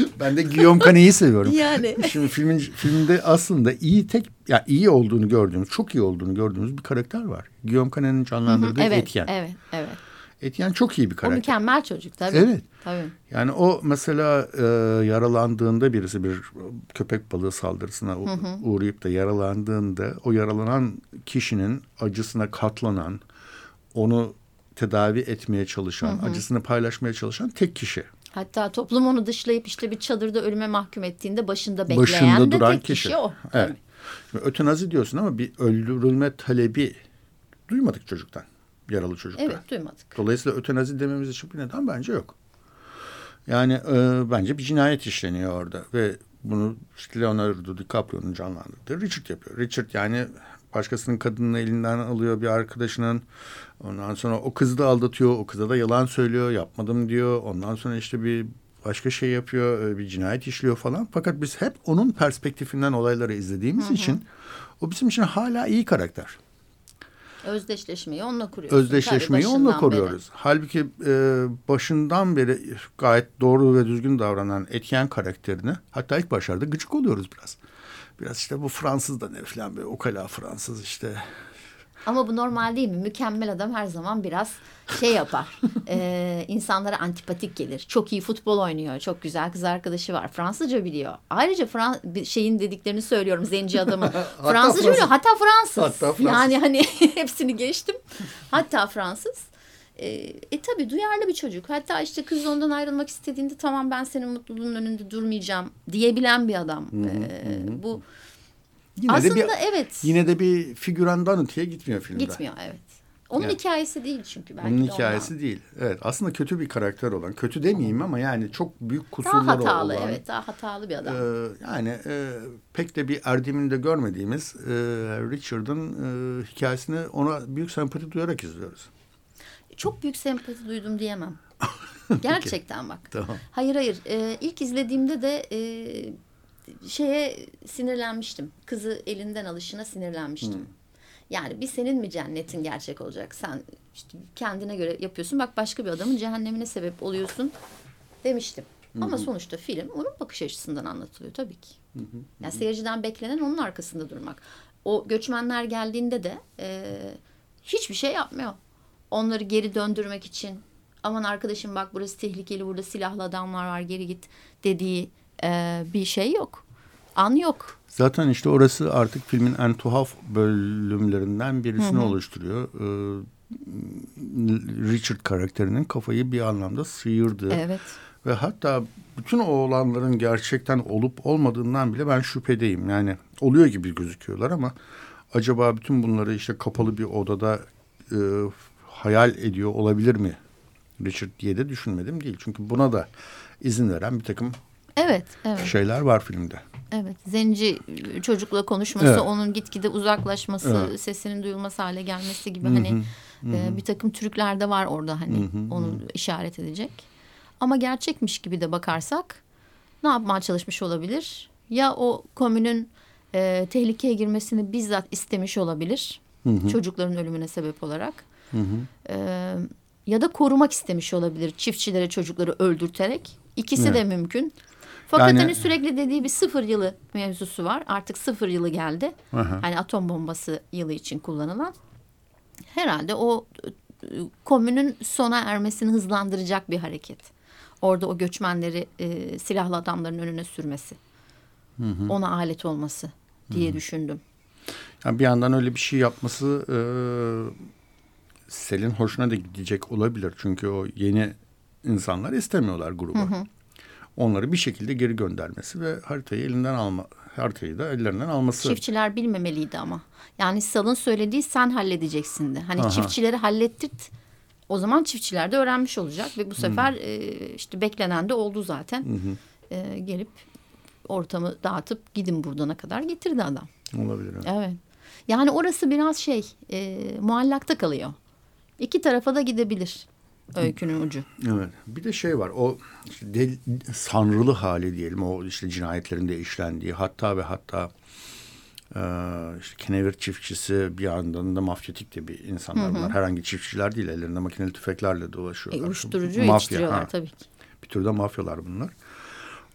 ben de Guillaume Canet'i seviyorum. Yani. Şimdi filmin filmde aslında iyi tek ya yani iyi olduğunu gördüğümüz, çok iyi olduğunu gördüğümüz bir karakter var. Guillaume Canet'in canlandırdığı evet, Etienne. Evet, evet. Etienne çok iyi bir karakter. O mükemmel çocuk tabii. Evet. Tabii. Yani o mesela e, yaralandığında birisi bir köpek balığı saldırısına hı hı. uğrayıp da yaralandığında o yaralanan kişinin acısına katlanan, onu tedavi etmeye çalışan, hı hı. acısını paylaşmaya çalışan tek kişi. Hatta toplum onu dışlayıp işte bir çadırda ölüme mahkum ettiğinde başında bekleyen başında de duran tek kişi, kişi o. Evet. Şimdi ötenazi diyorsun ama bir öldürülme talebi duymadık çocuktan yaralı çocukta. Evet duymadık. Dolayısıyla ötenazi dememiz için bir neden bence yok. Yani e, bence bir cinayet işleniyor orada ve bunu işte Leonardo DiCaprio'nun canlandırdığı Richard yapıyor. Richard yani başkasının kadının elinden alıyor bir arkadaşının. Ondan sonra o kızı da aldatıyor. O kıza da yalan söylüyor. Yapmadım diyor. Ondan sonra işte bir başka şey yapıyor. E, bir cinayet işliyor falan. Fakat biz hep onun perspektifinden olayları izlediğimiz hı hı. için o bizim için hala iyi karakter. Özdeşleşmeyi onunla kuruyoruz. Özdeşleşmeyi onunla kuruyoruz. Beri. Halbuki e, başından beri gayet doğru ve düzgün davranan Etyen karakterini hatta ilk başlarda gıcık oluyoruz biraz. Biraz işte bu Fransız da ne falan böyle okala Fransız işte ama bu normal değil mi? Mükemmel adam her zaman biraz şey yapar. e, insanlara antipatik gelir. Çok iyi futbol oynuyor. Çok güzel kız arkadaşı var. Fransızca biliyor. Ayrıca Fran şeyin dediklerini söylüyorum zenci adamı. Fransızca biliyor. Hatta Fransız. Hatta Fransız. Yani hani hepsini geçtim. Hatta Fransız. E, e tabii duyarlı bir çocuk. Hatta işte kız ondan ayrılmak istediğinde tamam ben senin mutluluğun önünde durmayacağım diyebilen bir adam. Hı hı, e, hı. Bu Yine Aslında de bir, evet. Yine de bir figürandan öteye gitmiyor filmde. Gitmiyor evet. Onun yani, hikayesi değil çünkü belki Onun hikayesi ondan. değil. Evet aslında kötü bir karakter olan. Kötü demeyeyim ama yani çok büyük kusurları daha hatalı, olan. evet daha hatalı bir adam. E, yani e, pek de bir erdeminde görmediğimiz e, Richard'ın e, hikayesini ona büyük sempati duyarak izliyoruz. Çok büyük sempati duydum diyemem. Gerçekten bak. Tamam. Hayır hayır. E, ilk izlediğimde de e, şeye sinirlenmiştim. Kızı elinden alışına sinirlenmiştim. Hmm. Yani bir senin mi cennetin gerçek olacak? Sen işte kendine göre yapıyorsun. Bak başka bir adamın cehennemine sebep oluyorsun demiştim. Hı Ama sonuçta film onun bakış açısından anlatılıyor tabii ki. Hı hı. Yani seyirciden beklenen onun arkasında durmak. O göçmenler geldiğinde de e, hiçbir şey yapmıyor. Onları geri döndürmek için aman arkadaşım bak burası tehlikeli burada silahlı adamlar var geri git dediği e, bir şey yok. An yok. Zaten işte orası artık filmin en tuhaf bölümlerinden birisini Hı -hı. oluşturuyor. Ee, Richard karakterinin kafayı bir anlamda sıyırdı. Evet. Ve hatta bütün o olanların gerçekten olup olmadığından bile ben şüphedeyim. Yani oluyor gibi gözüküyorlar ama acaba bütün bunları işte kapalı bir odada e, hayal ediyor olabilir mi Richard diye de düşünmedim değil. Çünkü buna da izin veren bir takım Evet, evet. Şeyler var filmde. Evet, zenci çocukla konuşması, evet. onun gitgide uzaklaşması, evet. sesinin duyulması hale gelmesi gibi hani. E, bir takım trükler de var orada hani onu işaret edecek. Ama gerçekmiş gibi de bakarsak ne yapmaya çalışmış olabilir? Ya o komünün e, tehlikeye girmesini bizzat istemiş olabilir. Hı -hı. Çocukların ölümüne sebep olarak. E, ya da korumak istemiş olabilir çiftçilere çocukları öldürterek. İkisi evet. de mümkün. Fakat yani, hani sürekli dediği bir sıfır yılı mevzusu var. Artık sıfır yılı geldi. Aha. Hani atom bombası yılı için kullanılan. Herhalde o e, komünün sona ermesini hızlandıracak bir hareket. Orada o göçmenleri e, silahlı adamların önüne sürmesi. Hı hı. Ona alet olması diye hı hı. düşündüm. Yani bir yandan öyle bir şey yapması e, Selin hoşuna da gidecek olabilir. Çünkü o yeni insanlar istemiyorlar grubu. Hı hı. Onları bir şekilde geri göndermesi ve haritayı elinden alma haritayı da ellerinden alması. Çiftçiler bilmemeliydi ama. Yani Sal'ın söylediği sen halledeceksin de. Hani Aha. çiftçileri hallettirt. O zaman çiftçiler de öğrenmiş olacak ve bu sefer e, işte beklenen de oldu zaten. Hı. E, gelip ortamı dağıtıp gidin buradan kadar getirdi adam. Olabilir. Evet. evet. Yani orası biraz şey e, muallakta kalıyor. İki tarafa da gidebilir öykünün ucu. Evet. Bir de şey var. O işte del, sanrılı hali diyelim. O işte cinayetlerin de işlendiği hatta ve hatta e, işte kenevir çiftçisi bir yandan da mafyatik de bir insanlar hı hı. bunlar. Herhangi çiftçiler değil. Ellerinde makineli tüfeklerle dolaşıyorlar. E, uyuşturucu Mafya, ha. tabii ki. Bir türde mafyalar bunlar.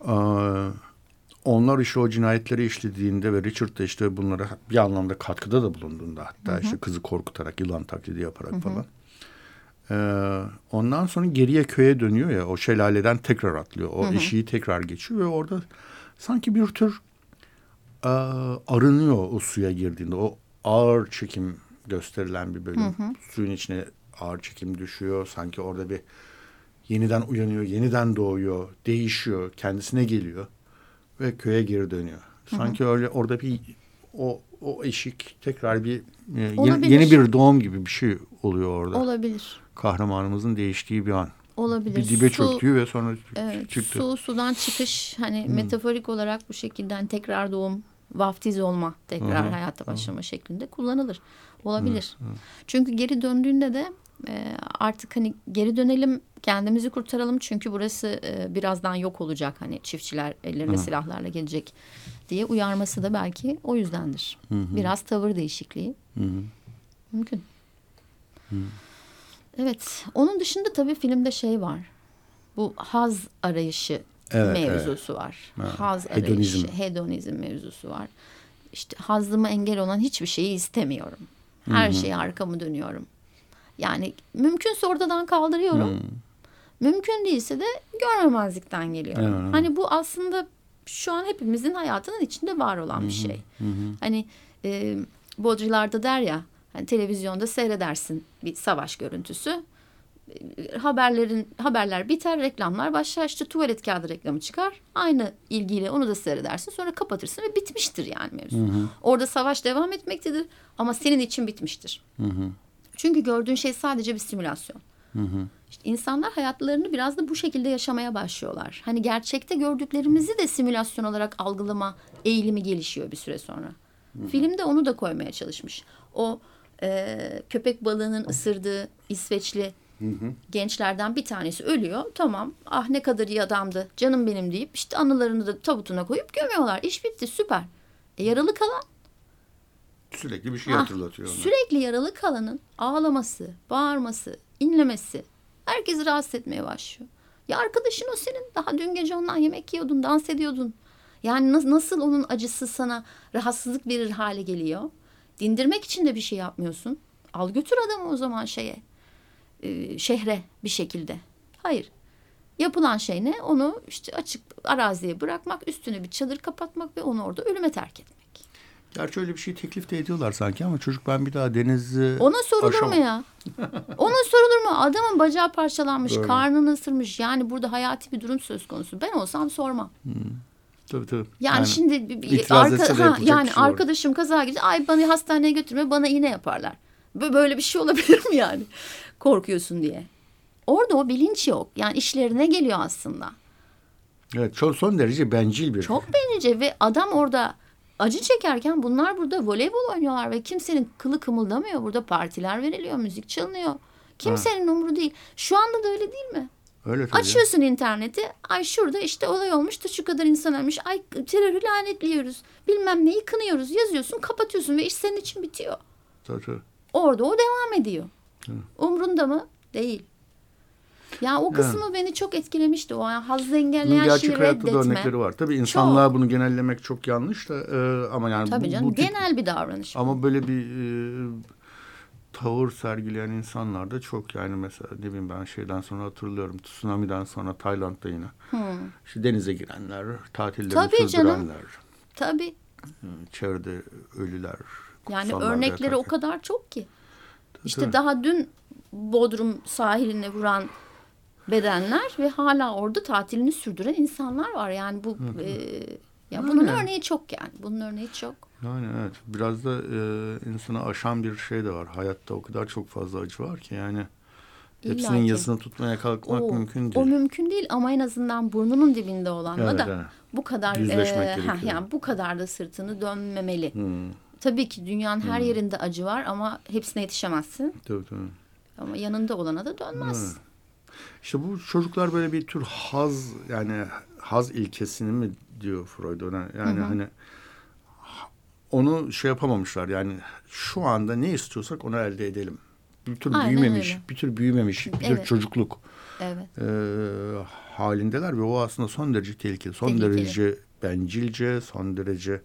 Ee, onlar işte o cinayetleri işlediğinde ve Richard da işte bunlara bir anlamda katkıda da bulunduğunda hatta hı hı. işte kızı korkutarak yılan taklidi yaparak hı hı. falan. Ee, ondan sonra geriye köye dönüyor ya o şelaleden tekrar atlıyor. O hı hı. eşiği tekrar geçiyor ve orada sanki bir tür e, arınıyor o suya girdiğinde. O ağır çekim gösterilen bir bölüm. Hı hı. Suyun içine ağır çekim düşüyor. Sanki orada bir yeniden uyanıyor, yeniden doğuyor, değişiyor, kendisine geliyor ve köye geri dönüyor. Sanki hı hı. öyle orada bir o o eşik tekrar bir e, yeni, yeni bir doğum gibi bir şey oluyor orada. Olabilir. Kahramanımızın değiştiği bir an. Olabilir. Bir dibe su, çöktüğü ve sonra evet, çıktı. Su, sudan çıkış hani hmm. metaforik olarak bu şekilde hani tekrar doğum, vaftiz olma, tekrar Hı-hı. hayata başlama Hı-hı. şeklinde kullanılır. Olabilir. Hı-hı. Çünkü geri döndüğünde de e, artık hani geri dönelim kendimizi kurtaralım çünkü burası e, birazdan yok olacak hani çiftçiler ellerine Hı. silahlarla gelecek diye uyarması da belki o yüzdendir. Hı hı. Biraz tavır değişikliği. Hı hı. Mümkün. Hı. Evet. Onun dışında tabii filmde şey var. Bu haz arayışı evet, mevzusu evet. var. Ha. Haz hedonizm. arayışı, hedonizm mevzusu var. İşte hazlıma engel olan hiçbir şeyi istemiyorum. Her Hı-hı. şeye arkamı dönüyorum. Yani mümkünse ortadan kaldırıyorum. Hı. Mümkün değilse de görmemezlikten geliyorum. Evet. Hani bu aslında şu an hepimizin hayatının içinde var olan bir şey. Hı hı. Hani e, Baudrillard'da der ya hani televizyonda seyredersin bir savaş görüntüsü. E, haberlerin haberler biter, reklamlar başlar. işte tuvalet kağıdı reklamı çıkar. Aynı ilgiyle onu da seyredersin. Sonra kapatırsın ve bitmiştir yani mevzu. Hı hı. Orada savaş devam etmektedir ama senin için bitmiştir. Hı hı. Çünkü gördüğün şey sadece bir simülasyon. Hı hı. İşte insanlar hayatlarını biraz da bu şekilde yaşamaya başlıyorlar. Hani gerçekte gördüklerimizi de simülasyon olarak algılama eğilimi gelişiyor bir süre sonra. Hı. Filmde onu da koymaya çalışmış. O e, köpek balığının ısırdığı İsveçli hı hı. gençlerden bir tanesi ölüyor. Tamam ah ne kadar iyi adamdı canım benim deyip işte anılarını da tabutuna koyup gömüyorlar. İş bitti süper. E, yaralı kalan Sürekli bir şey ha, hatırlatıyor. Ona. Sürekli yaralı kalanın ağlaması, bağırması, inlemesi herkesi rahatsız etmeye başlıyor. Ya arkadaşın o senin. Daha dün gece ondan yemek yiyordun, dans ediyordun. Yani nasıl, nasıl onun acısı sana rahatsızlık verir hale geliyor? Dindirmek için de bir şey yapmıyorsun. Al götür adamı o zaman şeye. E, şehre bir şekilde. Hayır. Yapılan şey ne? Onu işte açık araziye bırakmak, üstüne bir çadır kapatmak ve onu orada ölüme terk etmek. Gerçi öyle bir şey teklif de ediyorlar sanki ama çocuk ben bir daha denizi Ona sorulur aşamam. mu ya? Ona sorulur mu? Adamın bacağı parçalanmış, Doğru. karnını ısırmış. Yani burada hayati bir durum söz konusu. Ben olsam sormam. Hmm. Tabii tabii. Yani, yani şimdi arka, ha, yani şey arkadaşım kaza girdi. Ay bana hastaneye götürme bana iğne yaparlar. Böyle bir şey olabilir mi yani? Korkuyorsun diye. Orada o bilinç yok. Yani işlerine geliyor aslında. Evet çok son derece bencil bir. Çok bencil ve adam orada acı çekerken bunlar burada voleybol oynuyorlar ve kimsenin kılı kımıldamıyor. Burada partiler veriliyor, müzik çalınıyor. Kimsenin ha. umuru değil. Şu anda da öyle değil mi? Öyle tabii. Açıyorsun interneti. Ay şurada işte olay olmuş da şu kadar insan ölmüş. Ay terörü lanetliyoruz. Bilmem neyi kınıyoruz. Yazıyorsun, kapatıyorsun ve iş senin için bitiyor. Tabii tabii. Orada o devam ediyor. Hı. Umrunda mı? Değil. Ya o kısmı yani. beni çok etkilemişti. O yani hazzı engelleyen Gerçek şeyi reddetme. Hayatta da örnekleri var. Tabii insanlığa çok. bunu genellemek çok yanlış da e, ama yani Tabii canım bu tip, genel bir davranış. Ama böyle bir e, tavır sergileyen insanlar da çok yani mesela ne bileyim ben şeyden sonra hatırlıyorum tsunami'den sonra Tayland'da yine hmm. işte denize girenler, tatillerini Tabii sürdürenler. Canım. Tabii. Çevrede ölüler. Yani örnekleri o kadar çok ki. İşte Tabii. daha dün Bodrum sahiline vuran bedenler ve hala orada tatilini sürdüren insanlar var. Yani bu e, ya bunun yani. örneği çok yani. Bunun örneği çok. Yani evet biraz da e, insanı aşan bir şey de var. Hayatta o kadar çok fazla acı var ki yani hepsinin İlla yazını tutmaya kalkmak o, mümkün değil. O mümkün değil ama en azından burnunun dibinde olanla evet, da evet. bu kadar e, heh, yani bu kadar da sırtını dönmemeli. Hmm. Tabii ki dünyanın her hmm. yerinde acı var ama hepsine yetişemezsin. Tabii tabii. Ama yanında olana da dönmez. Evet. İşte bu çocuklar böyle bir tür haz yani haz ilkesini mi diyor Freud ona yani hı hı. hani onu şey yapamamışlar yani şu anda ne istiyorsak onu elde edelim. Bir tür Aynen büyümemiş, öyle. bir tür büyümemiş, bir evet. tür çocukluk evet. e, halindeler ve o aslında son derece tehlikeli, son tehlikeli. derece bencilce, son derece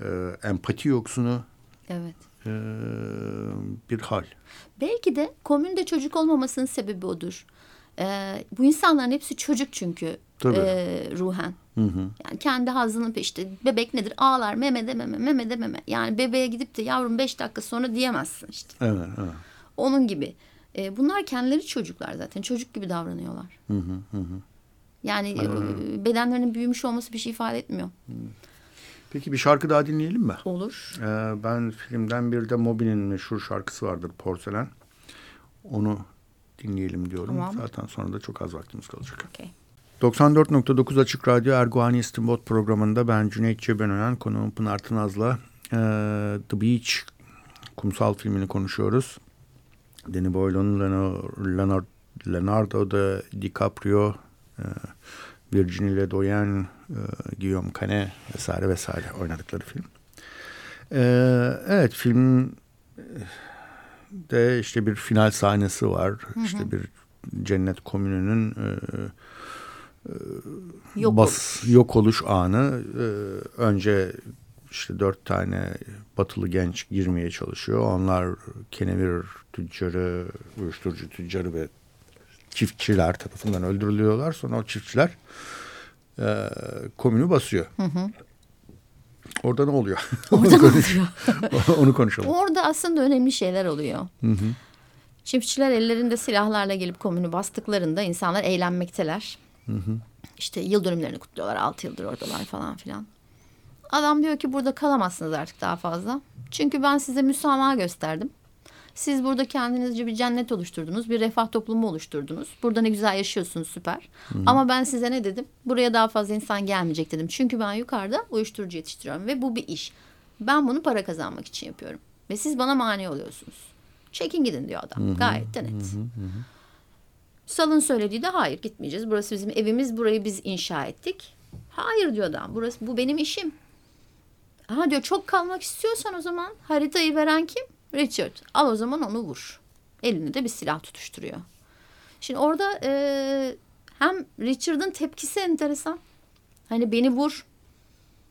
e, empati yoksunu. Evet. E, bir hal. Belki de komünde çocuk olmamasının sebebi odur. E, bu insanların hepsi çocuk çünkü Tabii. E, ruhen. Hı hı. Yani kendi hazının işte bebek nedir ağlar meme de meme meme de meme. Yani bebeğe gidip de yavrum beş dakika sonra diyemezsin işte. Evet, evet. Onun gibi. E, bunlar kendileri çocuklar zaten çocuk gibi davranıyorlar. Hı hı hı. Yani e, bedenlerinin büyümüş olması bir şey ifade etmiyor. Hı. Peki bir şarkı daha dinleyelim mi? Olur. Ee, ben filmden bir de Moby'nin meşhur şarkısı vardır Porselen. Onu dinleyelim diyorum. Tamam. Zaten sonra da çok az vaktimiz kalacak. Okay. 94.9 Açık Radyo Erguhani İstinbot programında ben Cüneyt Cebenören, konuğum Pınar Tınaz'la e, The Beach kumsal filmini konuşuyoruz. Danny Boyle'un Leonardo, Leonardo da DiCaprio, e, Virginie Ledoyen, e, Guillaume Canet vesaire vesaire oynadıkları film. E, evet film de işte bir final sahnesi var. Hı hı. İşte bir cennet komününün e, yok, bas, oluş. yok oluş anı. E, önce işte dört tane batılı genç girmeye çalışıyor. Onlar kenevir tüccarı, uyuşturucu tüccarı ve çiftçiler tarafından öldürülüyorlar. Sonra o çiftçiler e, komünü basıyor. Hı hı. Orada ne oluyor? Orada ne oluyor? Onu konuşalım. Orada aslında önemli şeyler oluyor. Hı hı. Çiftçiler ellerinde silahlarla gelip komünü bastıklarında insanlar eğlenmekteler. Hı hı. İşte yıl dönümlerini kutluyorlar. Altı yıldır oradalar falan filan. Adam diyor ki burada kalamazsınız artık daha fazla. Çünkü ben size müsamaha gösterdim. Siz burada kendinizce bir cennet oluşturdunuz. Bir refah toplumu oluşturdunuz. Burada ne güzel yaşıyorsunuz süper. Hı -hı. Ama ben size ne dedim? Buraya daha fazla insan gelmeyecek dedim. Çünkü ben yukarıda uyuşturucu yetiştiriyorum. Ve bu bir iş. Ben bunu para kazanmak için yapıyorum. Ve siz bana mani oluyorsunuz. Çekin gidin diyor adam. Hı -hı. Gayet de net. Hı -hı. Sal'ın söylediği de hayır gitmeyeceğiz. Burası bizim evimiz. Burayı biz inşa ettik. Hayır diyor adam. Burası bu benim işim. Aha diyor çok kalmak istiyorsan o zaman haritayı veren kim? Richard al o zaman onu vur. Elinde de bir silah tutuşturuyor. Şimdi orada e, hem Richard'ın tepkisi enteresan. Hani beni vur.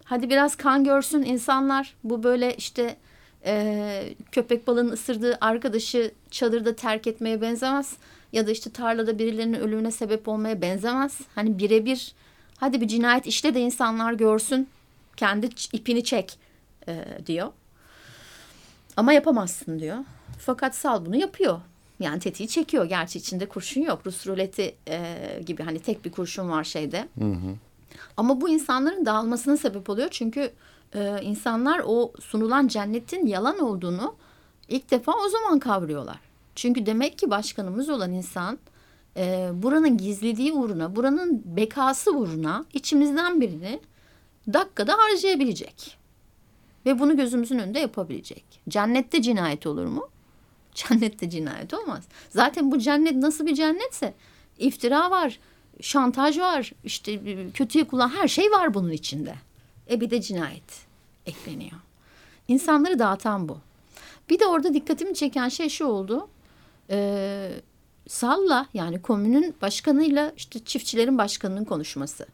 Hadi biraz kan görsün insanlar. Bu böyle işte e, köpek balığının ısırdığı arkadaşı çadırda terk etmeye benzemez. Ya da işte tarlada birilerinin ölümüne sebep olmaya benzemez. Hani birebir hadi bir cinayet işte de insanlar görsün. Kendi ipini çek e, diyor. Ama yapamazsın diyor. Fakat Sal bunu yapıyor. Yani tetiği çekiyor. Gerçi içinde kurşun yok. Rus ruleti e, gibi hani tek bir kurşun var şeyde. Hı hı. Ama bu insanların dağılmasına sebep oluyor. Çünkü e, insanlar o sunulan cennetin yalan olduğunu ilk defa o zaman kavruyorlar. Çünkü demek ki başkanımız olan insan e, buranın gizlediği uğruna, buranın bekası uğruna içimizden birini dakikada harcayabilecek. Ve bunu gözümüzün önünde yapabilecek. Cennette cinayet olur mu? Cennette cinayet olmaz. Zaten bu cennet nasıl bir cennetse iftira var, şantaj var, işte kötüye kullan her şey var bunun içinde. E bir de cinayet ekleniyor. İnsanları dağıtan bu. Bir de orada dikkatimi çeken şey şu oldu. Ee, Salla yani komünün başkanıyla işte çiftçilerin başkanının konuşması.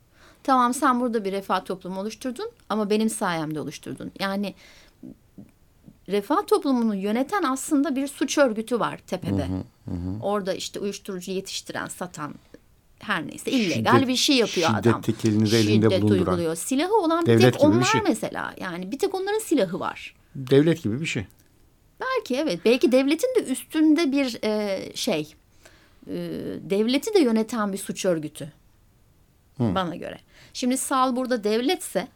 Tamam sen burada bir refah toplumu oluşturdun ama benim sayemde oluşturdun. Yani refah toplumunu yöneten aslında bir suç örgütü var tepede. Hı hı, hı. Orada işte uyuşturucu yetiştiren, satan her neyse illegal şiddet, bir şey yapıyor şiddet adam. Şiddet elinde bulunduran. uyguluyor. Silahı olan bir tek onlar şey. mesela. Yani bir tek onların silahı var. Devlet gibi bir şey. Belki evet. Belki devletin de üstünde bir e, şey e, devleti de yöneten bir suç örgütü. Hı. Bana göre. Şimdi Sal burada devletse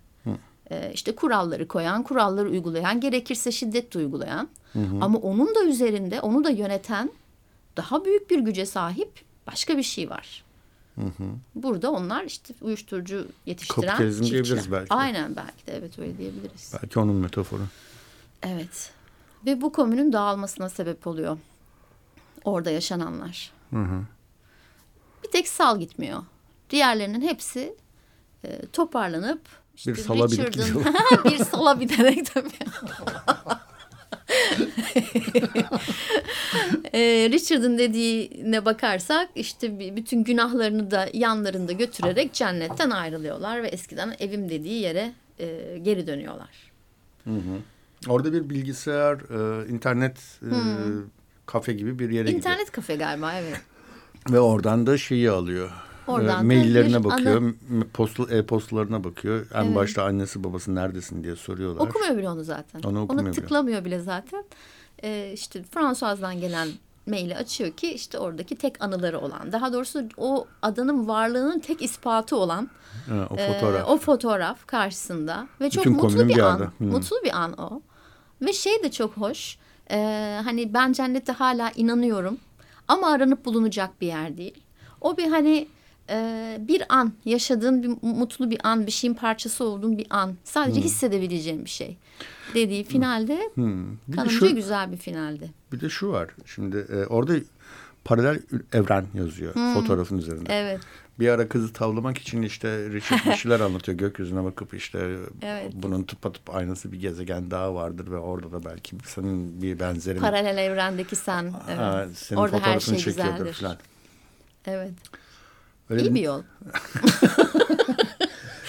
e, işte kuralları koyan, kuralları uygulayan, gerekirse şiddet de uygulayan hı hı. ama onun da üzerinde onu da yöneten daha büyük bir güce sahip başka bir şey var. Hı hı. Burada onlar işte uyuşturucu yetiştiren Kapitalizm çiftçiler. diyebiliriz belki. Aynen belki de evet öyle diyebiliriz. Belki onun metaforu. Evet. Ve bu komünün dağılmasına sebep oluyor. Orada yaşananlar. Hı hı. Bir tek Sal gitmiyor. Diğerlerinin hepsi e, toparlanıp işte bir sala Richard'ın bir sala binerek tabii. e, Richard'ın dediğine bakarsak işte bütün günahlarını da yanlarında götürerek cennetten ayrılıyorlar ve eskiden evim dediği yere e, geri dönüyorlar. Hı hı. Orada bir bilgisayar, e, internet e, hmm. kafe gibi bir yere internet gidiyor. İnternet kafe galiba evet. Ve oradan da şeyi alıyor. Oradan e, maillerine bakıyor, posta, e-postalarına bakıyor. En evet. başta annesi babası neredesin diye soruyorlar. Okumuyor bile onu zaten. Onu, okumuyor onu tıklamıyor bile, bile zaten. Ee, işte Fransızdan gelen maili açıyor ki işte oradaki tek anıları olan. Daha doğrusu o adanın varlığının tek ispatı olan ha, o fotoğraf. E, o fotoğraf karşısında ve çok Bütün mutlu bir an. Hmm. Mutlu bir an o. Ve şey de çok hoş. E, hani ben cennete hala inanıyorum ama aranıp bulunacak bir yer değil. O bir hani e, bir an yaşadığın bir mutlu bir an, bir şeyin parçası olduğun bir an. Sadece hmm. hissedebileceğin bir şey. Dediği finalde hmm. bir kanımca şu, güzel bir finaldi. Bir de şu var. Şimdi e, orada paralel evren yazıyor hmm. fotoğrafın üzerinde. Evet. Bir ara kızı tavlamak için işte Richard bir şeyler anlatıyor. Gökyüzüne bakıp işte evet. bunun tıpatıp aynası bir gezegen daha vardır ve orada da belki senin bir benzerin. Paralel evrendeki sen. Evet. Ha, senin orada her şey güzeldir. Falan. Evet. Öyle İyi bir yol.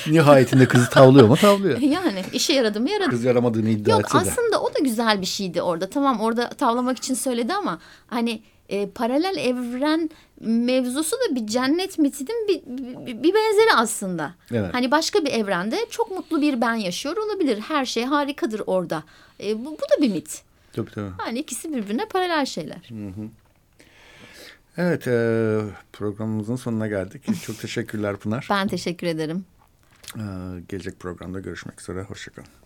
Nihayetinde kızı tavlıyor mu? Tavlıyor. Yani işe yaradı mı yaradı. Kız yaramadığını iddia Yok, etse de. Yok aslında o da güzel bir şeydi orada. Tamam orada tavlamak için söyledi ama hani e, paralel evren mevzusu da bir cennet mitinin bir, bir, bir benzeri aslında. Evet. Hani başka bir evrende çok mutlu bir ben yaşıyor olabilir. Her şey harikadır orada. E, bu, bu da bir mit. Tabii tabii. Hani ikisi birbirine paralel şeyler. Hı hı. Evet e, programımızın sonuna geldik. Çok teşekkürler Pınar. Ben teşekkür ederim. E, gelecek programda görüşmek üzere. Hoşçakalın.